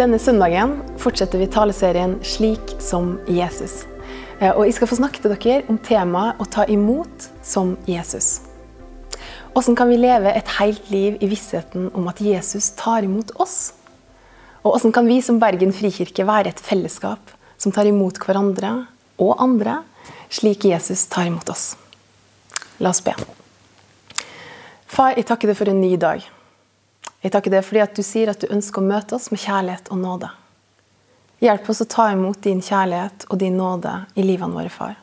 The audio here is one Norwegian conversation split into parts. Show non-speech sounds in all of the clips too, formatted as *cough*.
Denne søndagen fortsetter vi taleserien 'Slik som Jesus'. Eh, og Jeg skal få snakke til dere om temaet 'Å ta imot som Jesus'. Hvordan kan vi leve et helt liv i vissheten om at Jesus tar imot oss? Og hvordan kan vi som Bergen frikirke være et fellesskap som tar imot hverandre og andre, slik Jesus tar imot oss? La oss be. Far, jeg takker deg for en ny dag. Jeg takker deg fordi at du sier at du ønsker å møte oss med kjærlighet og nåde. Hjelp oss å ta imot din kjærlighet og din nåde i livene våre, far.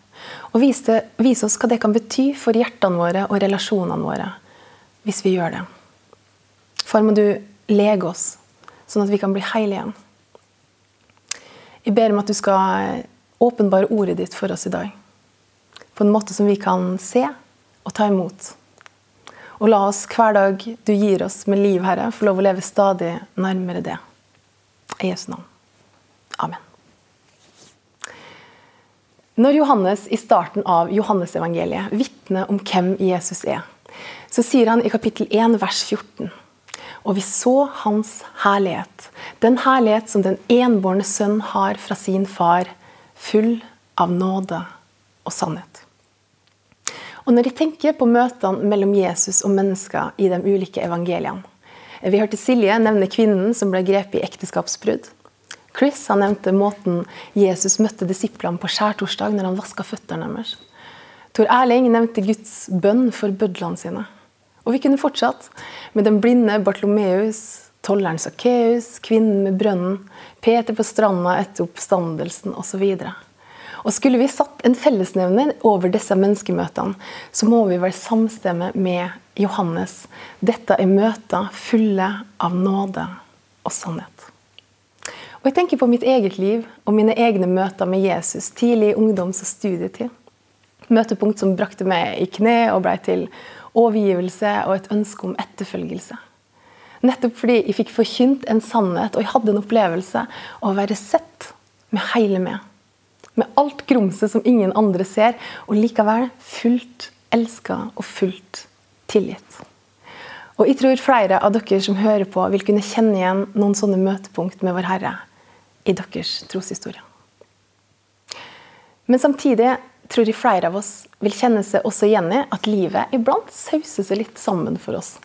Og vis, det, vis oss hva det kan bety for hjertene våre og relasjonene våre hvis vi gjør det. Far, må du lege oss, sånn at vi kan bli hele igjen. Jeg ber om at du skal åpenbare ordet ditt for oss i dag. På en måte som vi kan se og ta imot. Og la oss hver dag du gir oss med liv, Herre, få lov å leve stadig nærmere det. I Jesu navn. Amen. Når Johannes i starten av Johannesevangeliet vitner om hvem Jesus er, så sier han i kapittel 1 vers 14 Og vi så hans herlighet, den herlighet som den enbårne sønn har fra sin far, full av nåde og sannhet. Og Når jeg tenker på møtene mellom Jesus og mennesker i de ulike evangeliene Vi hørte Silje nevne kvinnen som ble grepet i ekteskapsbrudd. Chris han nevnte måten Jesus møtte disiplene på skjærtorsdag når han vaska føttene deres. Tor Erling nevnte Guds bønn for bødlene sine. Og vi kunne fortsatt med den blinde Bartlomeus, tolleren Sakkeus, kvinnen med brønnen, Peter på stranda etter oppstandelsen osv. Og Skulle vi satt en fellesnevner over disse menneskemøtene, så må vi være samstemme med Johannes. Dette er møter fulle av nåde og sannhet. Og Jeg tenker på mitt eget liv og mine egne møter med Jesus tidlig i ungdoms- og studietid. Møtepunkt som brakte meg i kne og blei til overgivelse og et ønske om etterfølgelse. Nettopp fordi jeg fikk forkynt en sannhet og jeg hadde en opplevelse av å være sett med hele meg med alt grumset som ingen andre ser, og likevel fullt elska og fullt tilgitt. Og jeg tror flere av dere som hører på, vil kunne kjenne igjen noen sånne møtepunkt med Vår Herre i deres troshistorie. Men samtidig tror jeg flere av oss vil kjenne seg også igjen i at livet iblant sauser seg litt sammen for oss.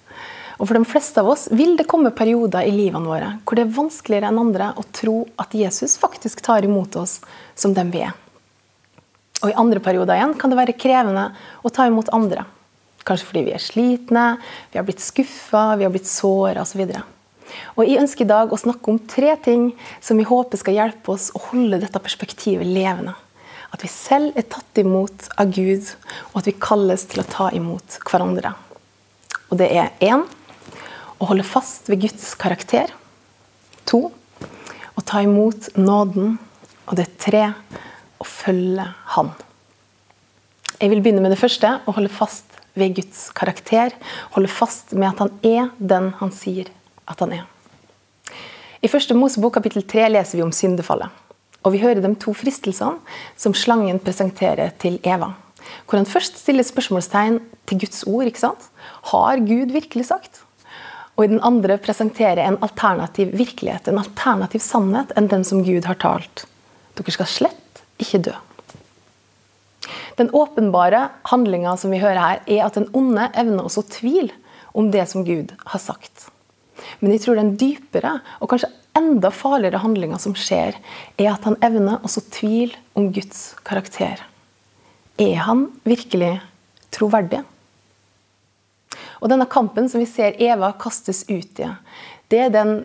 Og For de fleste av oss vil det komme perioder i livene våre hvor det er vanskeligere enn andre å tro at Jesus faktisk tar imot oss som dem vi er. Og I andre perioder igjen kan det være krevende å ta imot andre. Kanskje fordi vi er slitne, vi har blitt skuffa, vi har blitt såra osv. Og Jeg ønsker i dag å snakke om tre ting som vi håper skal hjelpe oss å holde dette perspektivet levende. At vi selv er tatt imot av Gud, og at vi kalles til å ta imot hverandre. Og det er én å holde fast ved Guds karakter. To å ta imot nåden. Og det tre å følge Han. Jeg vil begynne med det første å holde fast ved Guds karakter. Holde fast med at han er den han sier at han er. I første Mosebok kapittel 3 leser vi om syndefallet. Og vi hører de to fristelsene som slangen presenterer til Eva. Hvor han først stiller spørsmålstegn til Guds ord. ikke sant? Har Gud virkelig sagt? Og i den andre presentere en alternativ virkelighet, en alternativ sannhet, enn den som Gud har talt. Dere skal slett ikke dø. Den åpenbare handlinga som vi hører her, er at den onde evner også tvil om det som Gud har sagt. Men jeg tror den dypere og kanskje enda farligere handlinga som skjer, er at han evner også tvil om Guds karakter. Er han virkelig troverdig? Og denne kampen som vi ser Eva kastes ut i, det er den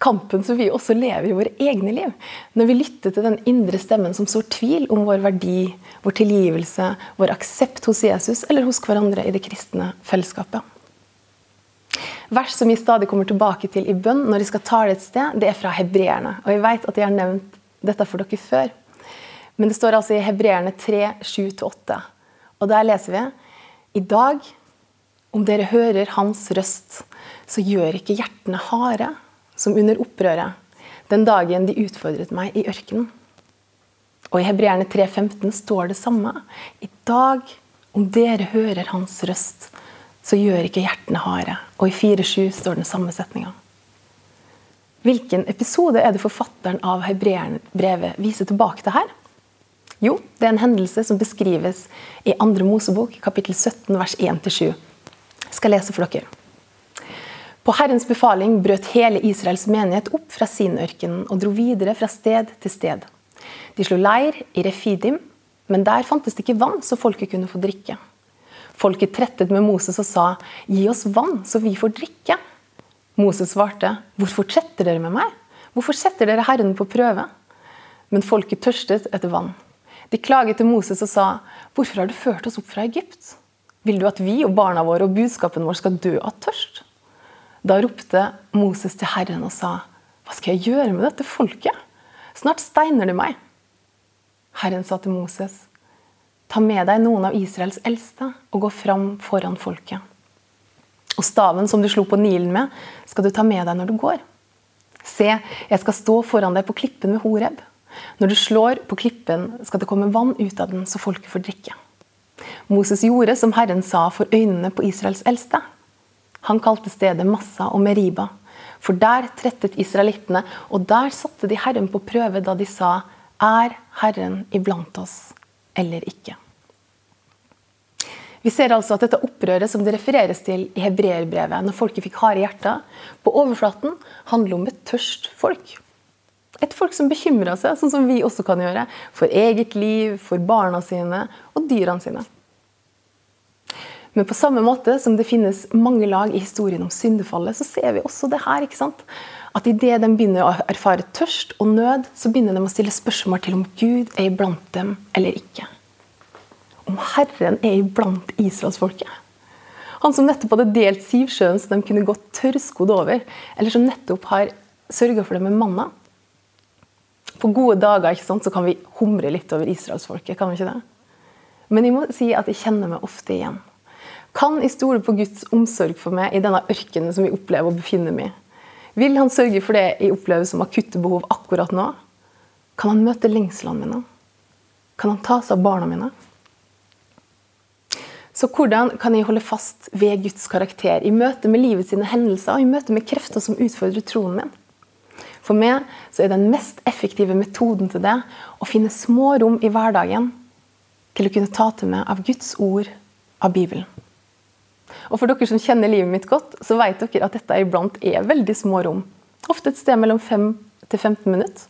kampen som vi også lever i våre egne liv. Når vi lytter til den indre stemmen som sår tvil om vår verdi, vår tilgivelse, vår aksept hos Jesus eller hos hverandre i det kristne fellesskapet. Vers som vi stadig kommer tilbake til i bønn når vi skal tale et sted, det er fra hebreerne. Og jeg vet at jeg har nevnt dette for dere før. Men det står altså i Hebreerne 3, 7-8. Og der leser vi i dag om dere hører hans røst, så gjør ikke hjertene harde, som under opprøret, den dagen de utfordret meg i ørkenen. Og i Hebreerne 3,15 står det samme. I dag, om dere hører hans røst, så gjør ikke hjertene harde. Og i 4,7 står den samme setninga. Hvilken episode er det forfatteren av Hebreerbrevet viser tilbake til her? Jo, det er en hendelse som beskrives i 2. Mosebok, kapittel 17, vers 1-7. Skal lese for dere. På Herrens befaling brøt hele Israels menighet opp fra Sinørkenen ørken og dro videre fra sted til sted. De slo leir i Refidim, men der fantes det ikke vann så folket kunne få drikke. Folket trettet med Moses og sa, 'Gi oss vann, så vi får drikke.' Moses svarte, 'Hvorfor tretter dere med meg? Hvorfor setter dere Herren på prøve?' Men folket tørstet etter vann. De klaget til Moses og sa, 'Hvorfor har du ført oss opp fra Egypt?' 'Vil du at vi og barna våre og budskapen vår skal dø av tørst?' Da ropte Moses til Herren og sa, 'Hva skal jeg gjøre med dette folket? Snart steiner de meg.' Herren sa til Moses, 'Ta med deg noen av Israels eldste og gå fram foran folket.' Og staven som du slo på Nilen med, skal du ta med deg når du går. Se, jeg skal stå foran deg på klippen ved Horeb. Når du slår på klippen, skal det komme vann ut av den, så folket får drikke. Moses gjorde som Herren sa for øynene på Israels eldste. Han kalte stedet Massa og Meriba. For der trettet israelittene, og der satte de Herren på prøve da de sa:" Er Herren iblant oss eller ikke? Vi ser altså at dette opprøret som det refereres til i hebreerbrevet, når folket fikk harde hjerter, på overflaten handler om et tørst folk. Et folk som bekymrer seg, sånn som vi også kan gjøre, for eget liv, for barna sine og dyrene sine. Men på samme måte som det finnes mange lag i historien om syndefallet, så ser vi også det her. ikke sant? At idet de begynner å erfare tørst og nød, så begynner de å stille spørsmål til om Gud er iblant dem eller ikke. Om Herren er iblant israelsfolket. Han som nettopp hadde delt Sivsjøen så de kunne gått tørrskodd over, eller som nettopp har sørga for det med manna. På gode dager ikke sant, så kan vi humre litt over israelsfolket, kan vi ikke det? Men jeg må si at jeg kjenner meg ofte igjen. Kan jeg stole på Guds omsorg for meg i denne ørkenen som vi opplever å befinne meg i? Vil han sørge for det jeg opplever som akutte behov akkurat nå? Kan han møte lengslene mine? Kan han ta seg av barna mine? Så hvordan kan jeg holde fast ved Guds karakter i møte med livets sine hendelser og i møte med krefter som utfordrer troen min? For meg så er den mest effektive metoden til det å finne små rom i hverdagen til å kunne ta til meg av Guds ord, av Bibelen. Og for dere som kjenner livet mitt godt, så vet dere at dette iblant er veldig små rom. Ofte et sted mellom 5 til 15 minutter.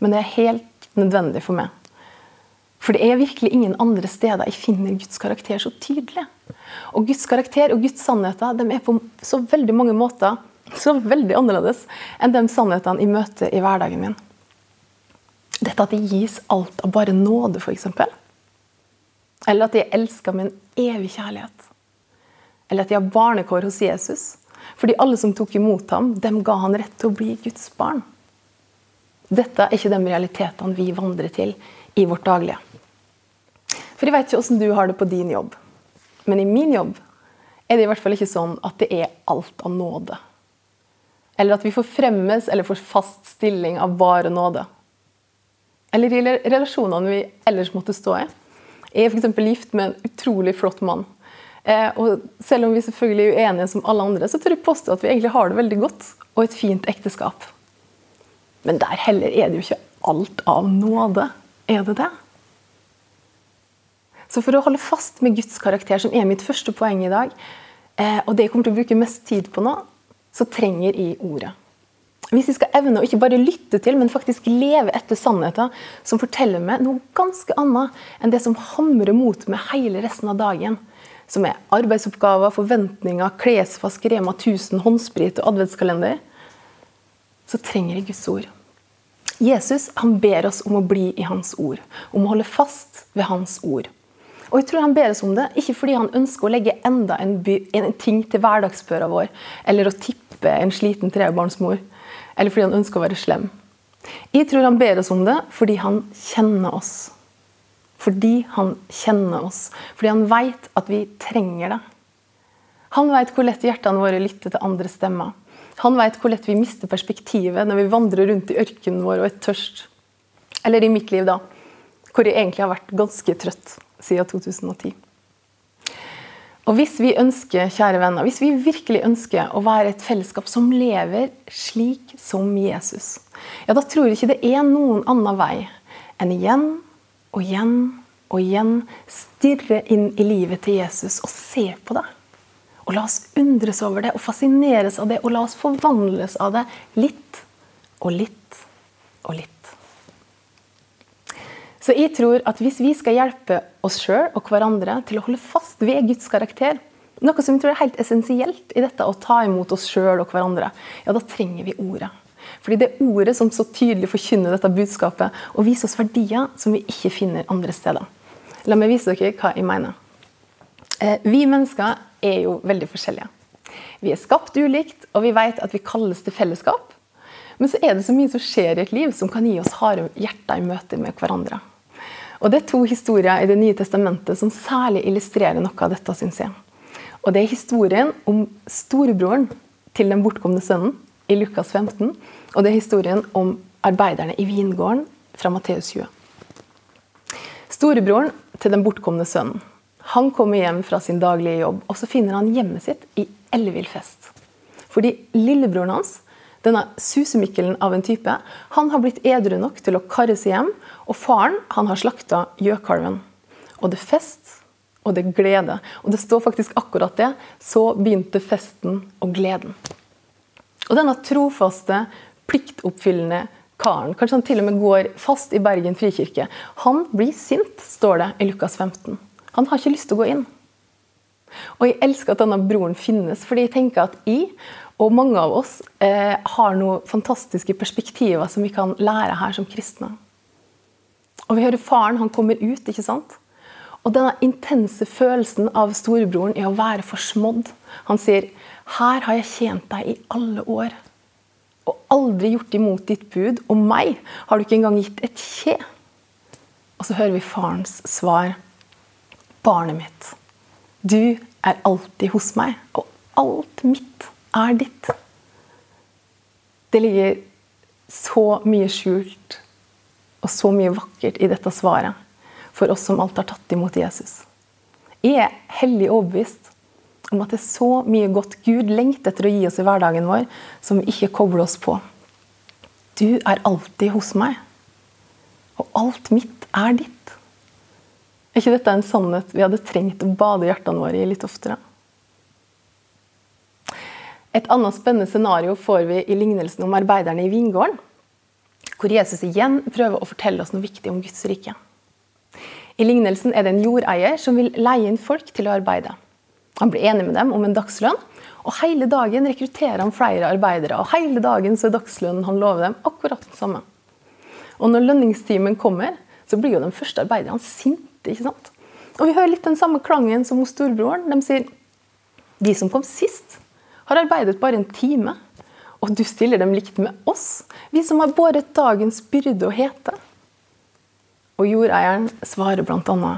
Men det er helt nødvendig for meg. For det er virkelig ingen andre steder jeg finner Guds karakter så tydelig. Og Guds karakter og Guds sannheter de er på så veldig mange måter så veldig annerledes enn de sannhetene jeg møter i hverdagen min. Dette at det gis alt av bare nåde, f.eks. Eller at jeg elsker med en evig kjærlighet. Eller at de har barnekår hos Jesus. Fordi alle som tok imot ham, dem ga han rett til å bli Guds barn. Dette er ikke de realitetene vi vandrer til i vårt daglige. For jeg vet ikke åssen du har det på din jobb. Men i min jobb er det i hvert fall ikke sånn at det er alt av nåde. Eller at vi får fremmes eller får fast stilling av bare nåde. Eller i relasjonene vi ellers måtte stå i. Jeg er f.eks. gift med en utrolig flott mann. Eh, og selv om vi selvfølgelig er uenige som alle andre, så tør jeg påstå at vi egentlig har det veldig godt og et fint ekteskap. Men der heller er det jo ikke alt av nåde. Er det det? Så for å holde fast med Guds karakter, som er mitt første poeng i dag, eh, og det jeg kommer til å bruke mest tid på nå, så trenger jeg ordet. Hvis jeg skal evne å ikke bare lytte til, men faktisk leve etter sannheten som forteller meg noe ganske annet enn det som hamrer mot meg hele resten av dagen, som er arbeidsoppgaver, forventninger, klesvask, Rema 1000, håndsprit og adventskalender, så trenger jeg Guds ord. Jesus han ber oss om å bli i Hans ord, om å holde fast ved Hans ord. Og jeg tror Han ber oss om det, ikke fordi han ønsker å legge enda en, by, en ting til hverdagsbøra vår, eller å tippe en sliten trebarnsmor, eller fordi han ønsker å være slem. Jeg tror han ber oss om det fordi han kjenner oss. Fordi han kjenner oss. Fordi han vet at vi trenger det. Han vet hvor lett hjertene våre lytter til andre stemmer. Han vet hvor lett vi mister perspektivet når vi vandrer rundt i ørkenen vår og er tørst. Eller i mitt liv, da. Hvor jeg egentlig har vært ganske trøtt siden 2010. Og hvis vi ønsker, kjære venner, hvis vi virkelig ønsker å være et fellesskap som lever slik som Jesus, ja, da tror jeg ikke det er noen annen vei enn igjen og igjen og igjen stirre inn i livet til Jesus og se på det. Og la oss undres over det og fascineres av det, og la oss forvandles av det litt og litt og litt. Så jeg tror at hvis vi skal hjelpe oss sjøl og hverandre til å holde fast ved Guds karakter, noe som jeg tror er helt essensielt i dette å ta imot oss sjøl og hverandre, ja, da trenger vi ordet. Fordi det er ordet som så tydelig forkynner dette budskapet og viser oss verdier som vi ikke finner andre steder. La meg vise dere hva jeg mener. Eh, vi mennesker er jo veldig forskjellige. Vi er skapt ulikt, og vi vet at vi kalles til fellesskap. Men så er det så mye som skjer i et liv som kan gi oss harde hjerter i møte med hverandre. Og Det er to historier i Det nye testamentet som særlig illustrerer noe av dette. Synes jeg. Og Det er historien om storebroren til den bortkomne sønnen i Lukas 15. Og det er historien om arbeiderne i vingården fra Matteus 20. Storebroren til den bortkomne sønnen han kommer hjem fra sin daglige jobb, og så finner han hjemmet sitt i ellevill fest. Fordi lillebroren hans denne susemikkelen av en type han har blitt edru nok til å karre seg hjem, og faren han har slakta gjøkalven. Og det er fest, og det er glede. Og det står faktisk akkurat det. Så begynte festen og gleden. Og denne trofaste, pliktoppfyllende karen, kanskje han til og med går fast i Bergen frikirke, han blir sint, står det i Lukas 15. Han har ikke lyst til å gå inn. Og jeg elsker at denne broren finnes, fordi jeg tenker at jeg og mange av oss eh, har noen fantastiske perspektiver som vi kan lære her som kristne. Og vi hører faren, han kommer ut, ikke sant? Og denne intense følelsen av storebroren i å være forsmådd. Han sier, 'Her har jeg tjent deg i alle år' og aldri gjort imot ditt bud. Og meg har du ikke engang gitt et kje. Og så hører vi farens svar. Barnet mitt, du er alltid hos meg, og alt mitt er ditt. Det ligger så mye skjult og så mye vakkert i dette svaret for oss som alt har tatt imot Jesus. Jeg er hellig overbevist om at det er så mye godt Gud lengter etter å gi oss i hverdagen vår, som vi ikke kobler oss på. Du er alltid hos meg, og alt mitt er ditt. Er ikke dette en sannhet vi hadde trengt å bade hjertene våre i litt oftere? Et annet spennende scenario får vi i lignelsen om arbeiderne i vingården, hvor Jesus igjen prøver å fortelle oss noe viktig om Guds rike. I lignelsen er det en jordeier som vil leie inn folk til å arbeide. Han blir enig med dem om en dagslønn, og hele dagen rekrutterer han flere arbeidere. Og hele dagen så er dagslønnen han lover dem, akkurat den samme. Og når lønningstimen kommer, så blir jo de første arbeiderne sinte. ikke sant? Og vi hører litt den samme klangen som hos storebroren. De sier de som kom sist, har arbeidet bare en time. Og du stiller dem likt med oss, vi som har båret dagens byrde og hete. Og jordeieren svarer bl.a.: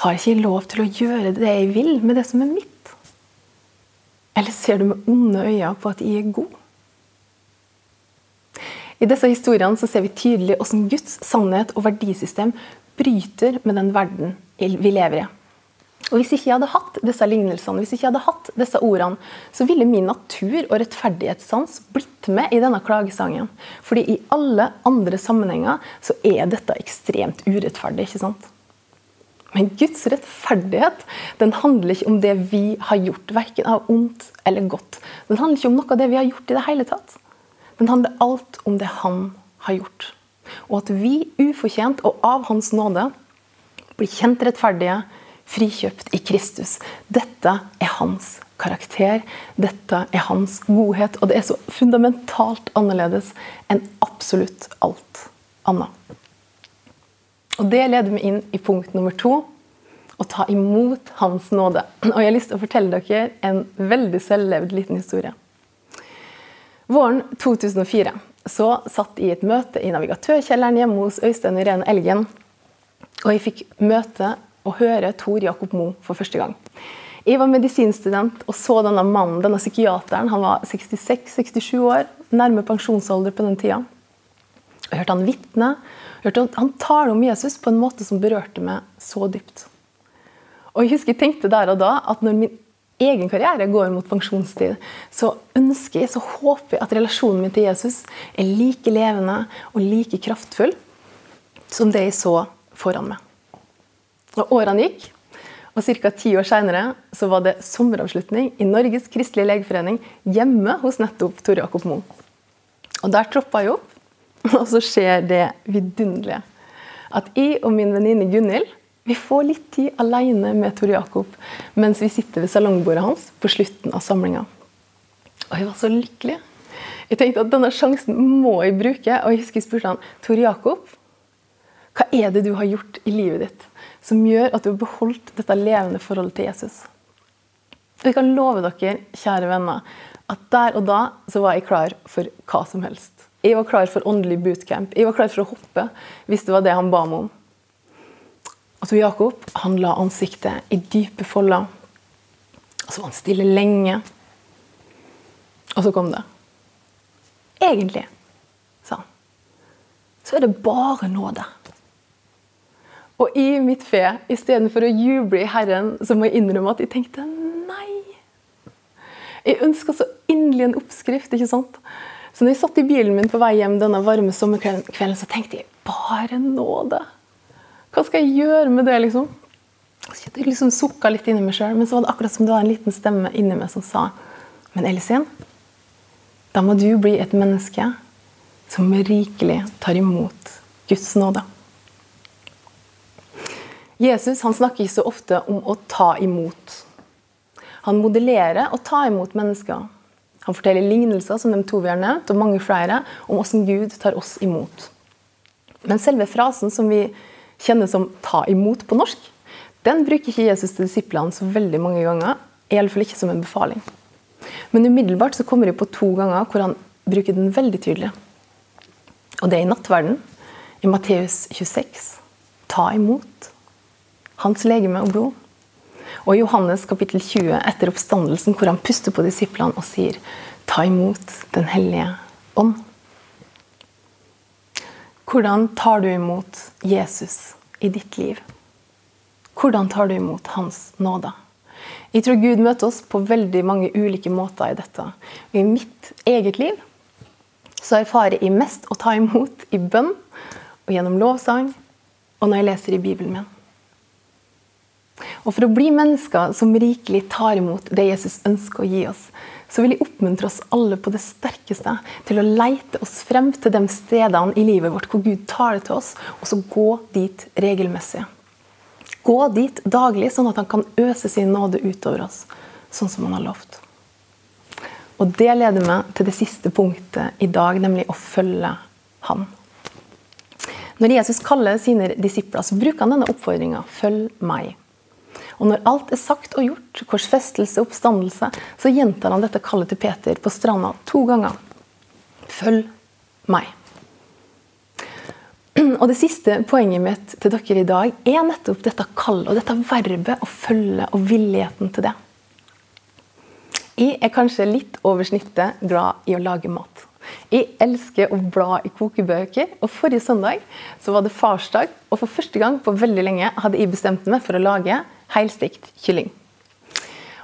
Har ikke jeg lov til å gjøre det jeg vil med det som er mitt? Eller ser du med onde øyne på at jeg er god? I disse historiene ser vi tydelig hvordan Guds sannhet og verdisystem bryter med den verden vi lever i. Og Hvis ikke jeg hadde hatt disse lignelsene, hvis ikke jeg hadde hatt disse ordene, så ville min natur og rettferdighetssans blitt med i denne klagesangen. Fordi i alle andre sammenhenger så er dette ekstremt urettferdig. ikke sant? Men Guds rettferdighet den handler ikke om det vi har gjort, verken av ondt eller godt. Den handler ikke om noe av det vi har gjort i det hele tatt. Den handler alt om det Han har gjort. Og at vi ufortjent og av Hans nåde blir kjent rettferdige, frikjøpt i Kristus. Dette er hans karakter, dette er hans godhet, og det er så fundamentalt annerledes enn absolutt alt annet. Og Det leder meg inn i punkt nummer to å ta imot Hans nåde. *clears throat* Og Jeg har lyst til å fortelle dere en veldig selvlevd liten historie. Våren 2004 så satt jeg i et møte i navigatørkjelleren hjemme hos Øystein og Irene Elgen. Og jeg fikk møte å høre Tor Jakob Moe for første gang. Jeg var medisinstudent og så denne mannen, denne psykiateren. Han var 66-67 år, nærme pensjonsalder på den tida. Jeg hørte han vitne. Han tale om Jesus på en måte som berørte meg så dypt. Og jeg husker jeg tenkte der og da at når min egen karriere går mot pensjonstid, så ønsker jeg, så håper jeg at relasjonen min til Jesus er like levende og like kraftfull som det jeg så foran meg. Og årene gikk, og ca. ti år seinere var det sommeravslutning i Norges kristelige legeforening hjemme hos nettopp Tor Jakob Moe. Og der troppa jeg opp, *laughs* og så skjer det vidunderlige. At jeg og min venninne Gunhild vi får litt tid alene med Tor Jakob mens vi sitter ved salongbordet hans på slutten av samlinga. Og jeg var så lykkelig. Jeg tenkte at denne sjansen må jeg bruke. Og jeg husker jeg spurte han Tor Jakob, hva er det du har gjort i livet ditt som gjør at du har beholdt dette levende forholdet til Jesus? Og jeg kan love dere, kjære venner, at der og da så var jeg klar for hva som helst. Jeg var klar for åndelig bootcamp. Jeg var klar for å hoppe hvis det var det han ba meg om. Og så Jakob han la ansiktet i dype folder. Og så var han stille lenge. Og så kom det. Egentlig, sa han, så er det bare nåde. Og i mitt fe, istedenfor å juble i Herren, så må jeg innrømme at jeg tenkte nei. Jeg ønska så inderlig en oppskrift. ikke sant? Så når jeg satt i bilen min på vei hjem denne varme sommerkvelden, så tenkte jeg bare nåde. Hva skal jeg gjøre med det, liksom? Så Jeg liksom sukka litt inni meg sjøl, men så var det akkurat som det var en liten stemme inni meg som sa Men Elisin, da må du bli et menneske som rikelig tar imot Guds nåde. Jesus han snakker ikke så ofte om å ta imot. Han modellerer å ta imot mennesker. Han forteller lignelser som de to vi har nevnt, og mange flere, om hvordan Gud tar oss imot. Men selve frasen som vi kjenner som 'ta imot' på norsk, den bruker ikke Jesus til disiplene så veldig mange ganger. Iallfall ikke som en befaling. Men umiddelbart så kommer det på to ganger hvor han bruker den veldig tydelig. Og det er i nattverden, i Matteus 26. Ta imot hans legeme og blod. Og i Johannes kapittel 20 etter oppstandelsen, hvor han puster på disiplene og sier Ta imot Den hellige ånd. Hvordan tar du imot Jesus i ditt liv? Hvordan tar du imot Hans nåde? Jeg tror Gud møter oss på veldig mange ulike måter i dette. I mitt eget liv så erfarer jeg mest å ta imot i bønn og gjennom lovsang og når jeg leser i Bibelen min. Og For å bli mennesker som rikelig tar imot det Jesus ønsker å gi oss, så vil jeg oppmuntre oss alle på det sterkeste til å leite oss frem til de stedene i livet vårt hvor Gud tar det til oss, og så gå dit regelmessig. Gå dit daglig, sånn at han kan øse sin nåde utover oss, sånn som han har lovt. Og Det leder meg til det siste punktet i dag, nemlig å følge Han. Når Jesus kaller sine disipler, så bruker han denne oppfordringa 'følg meg'. Og når alt er sagt og gjort, korsfestelse oppstandelse, så gjentar han dette kallet til Peter på stranda to ganger. Følg meg. Og Det siste poenget mitt til dere i dag er nettopp dette kallet og dette verbet å følge og villigheten til det. Jeg er kanskje litt over snittet glad i å lage mat. Jeg elsker å bla i kokebøker. og Forrige søndag så var det farsdag, og for første gang på veldig lenge hadde jeg bestemt meg for å lage helstekt kylling.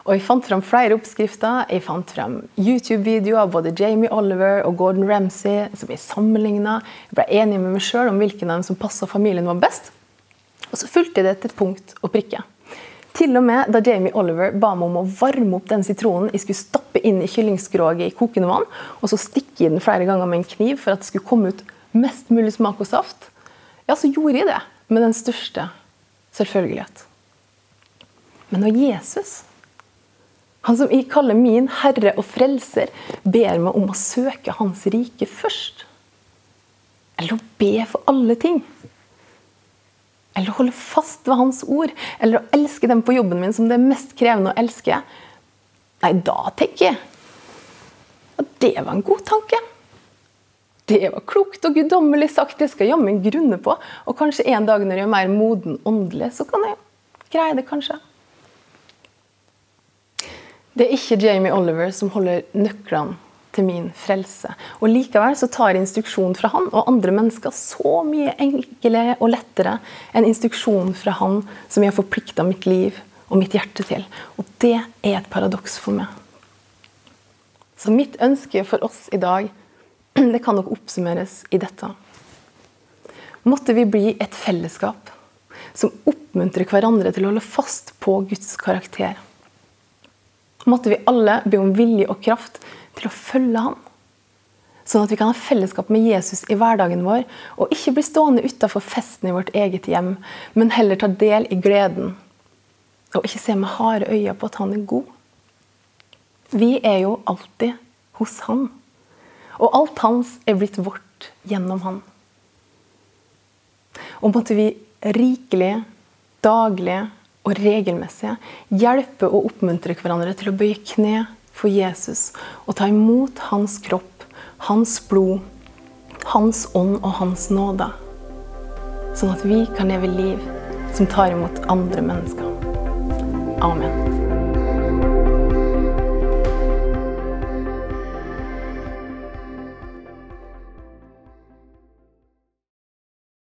Og Jeg fant fram flere oppskrifter. Jeg fant fram YouTube-videoer av både Jamie Oliver og Gordon Ramsay som jeg sammenligna. Jeg ble enig med meg sjøl om hvilken av dem som passa familien vår best. Og så fulgte jeg det til punkt og prikke. Til og med da Jamie Oliver ba meg om å varme opp den sitronen jeg skulle stappe inn i kyllingskroget i kokende vann, og så stikke i den flere ganger med en kniv for at det skulle komme ut mest mulig smak og saft, ja, så gjorde jeg det med den største selvfølgelighet. Men når Jesus, han som jeg kaller min herre og frelser, ber meg om å søke Hans rike først Eller å be for alle ting Eller å holde fast ved Hans ord Eller å elske dem på jobben min som det er mest krevende å elske Nei, da tenker jeg at det var en god tanke. Det var klokt og guddommelig sagt, det skal jeg jammen grunne på. Og kanskje en dag når jeg er mer moden åndelig, så kan jeg greie det kanskje. Det er ikke Jamie Oliver som holder nøklene til min frelse. Og Likevel så tar instruksjon fra han og andre mennesker så mye enklere og lettere enn instruksjon fra han som jeg har forplikta mitt liv og mitt hjerte til. Og det er et paradoks for meg. Så mitt ønske for oss i dag *clears throat* det kan nok oppsummeres i dette. Måtte vi bli et fellesskap som oppmuntrer hverandre til å holde fast på Guds karakter. Måtte vi alle be om vilje og kraft til å følge ham. Sånn at vi kan ha fellesskap med Jesus i hverdagen vår, og ikke bli stående utafor festen i vårt eget hjem, men heller ta del i gleden. Og ikke se med harde øyne på at han er god. Vi er jo alltid hos han. Og alt hans er blitt vårt gjennom han. Og måtte vi rikelig, daglig og regelmessig hjelpe og oppmuntre hverandre til å bøye kne for Jesus og ta imot hans kropp hans blod, hans ånd og hans nåde. Sånn at vi kan leve liv som tar imot andre mennesker. Amen.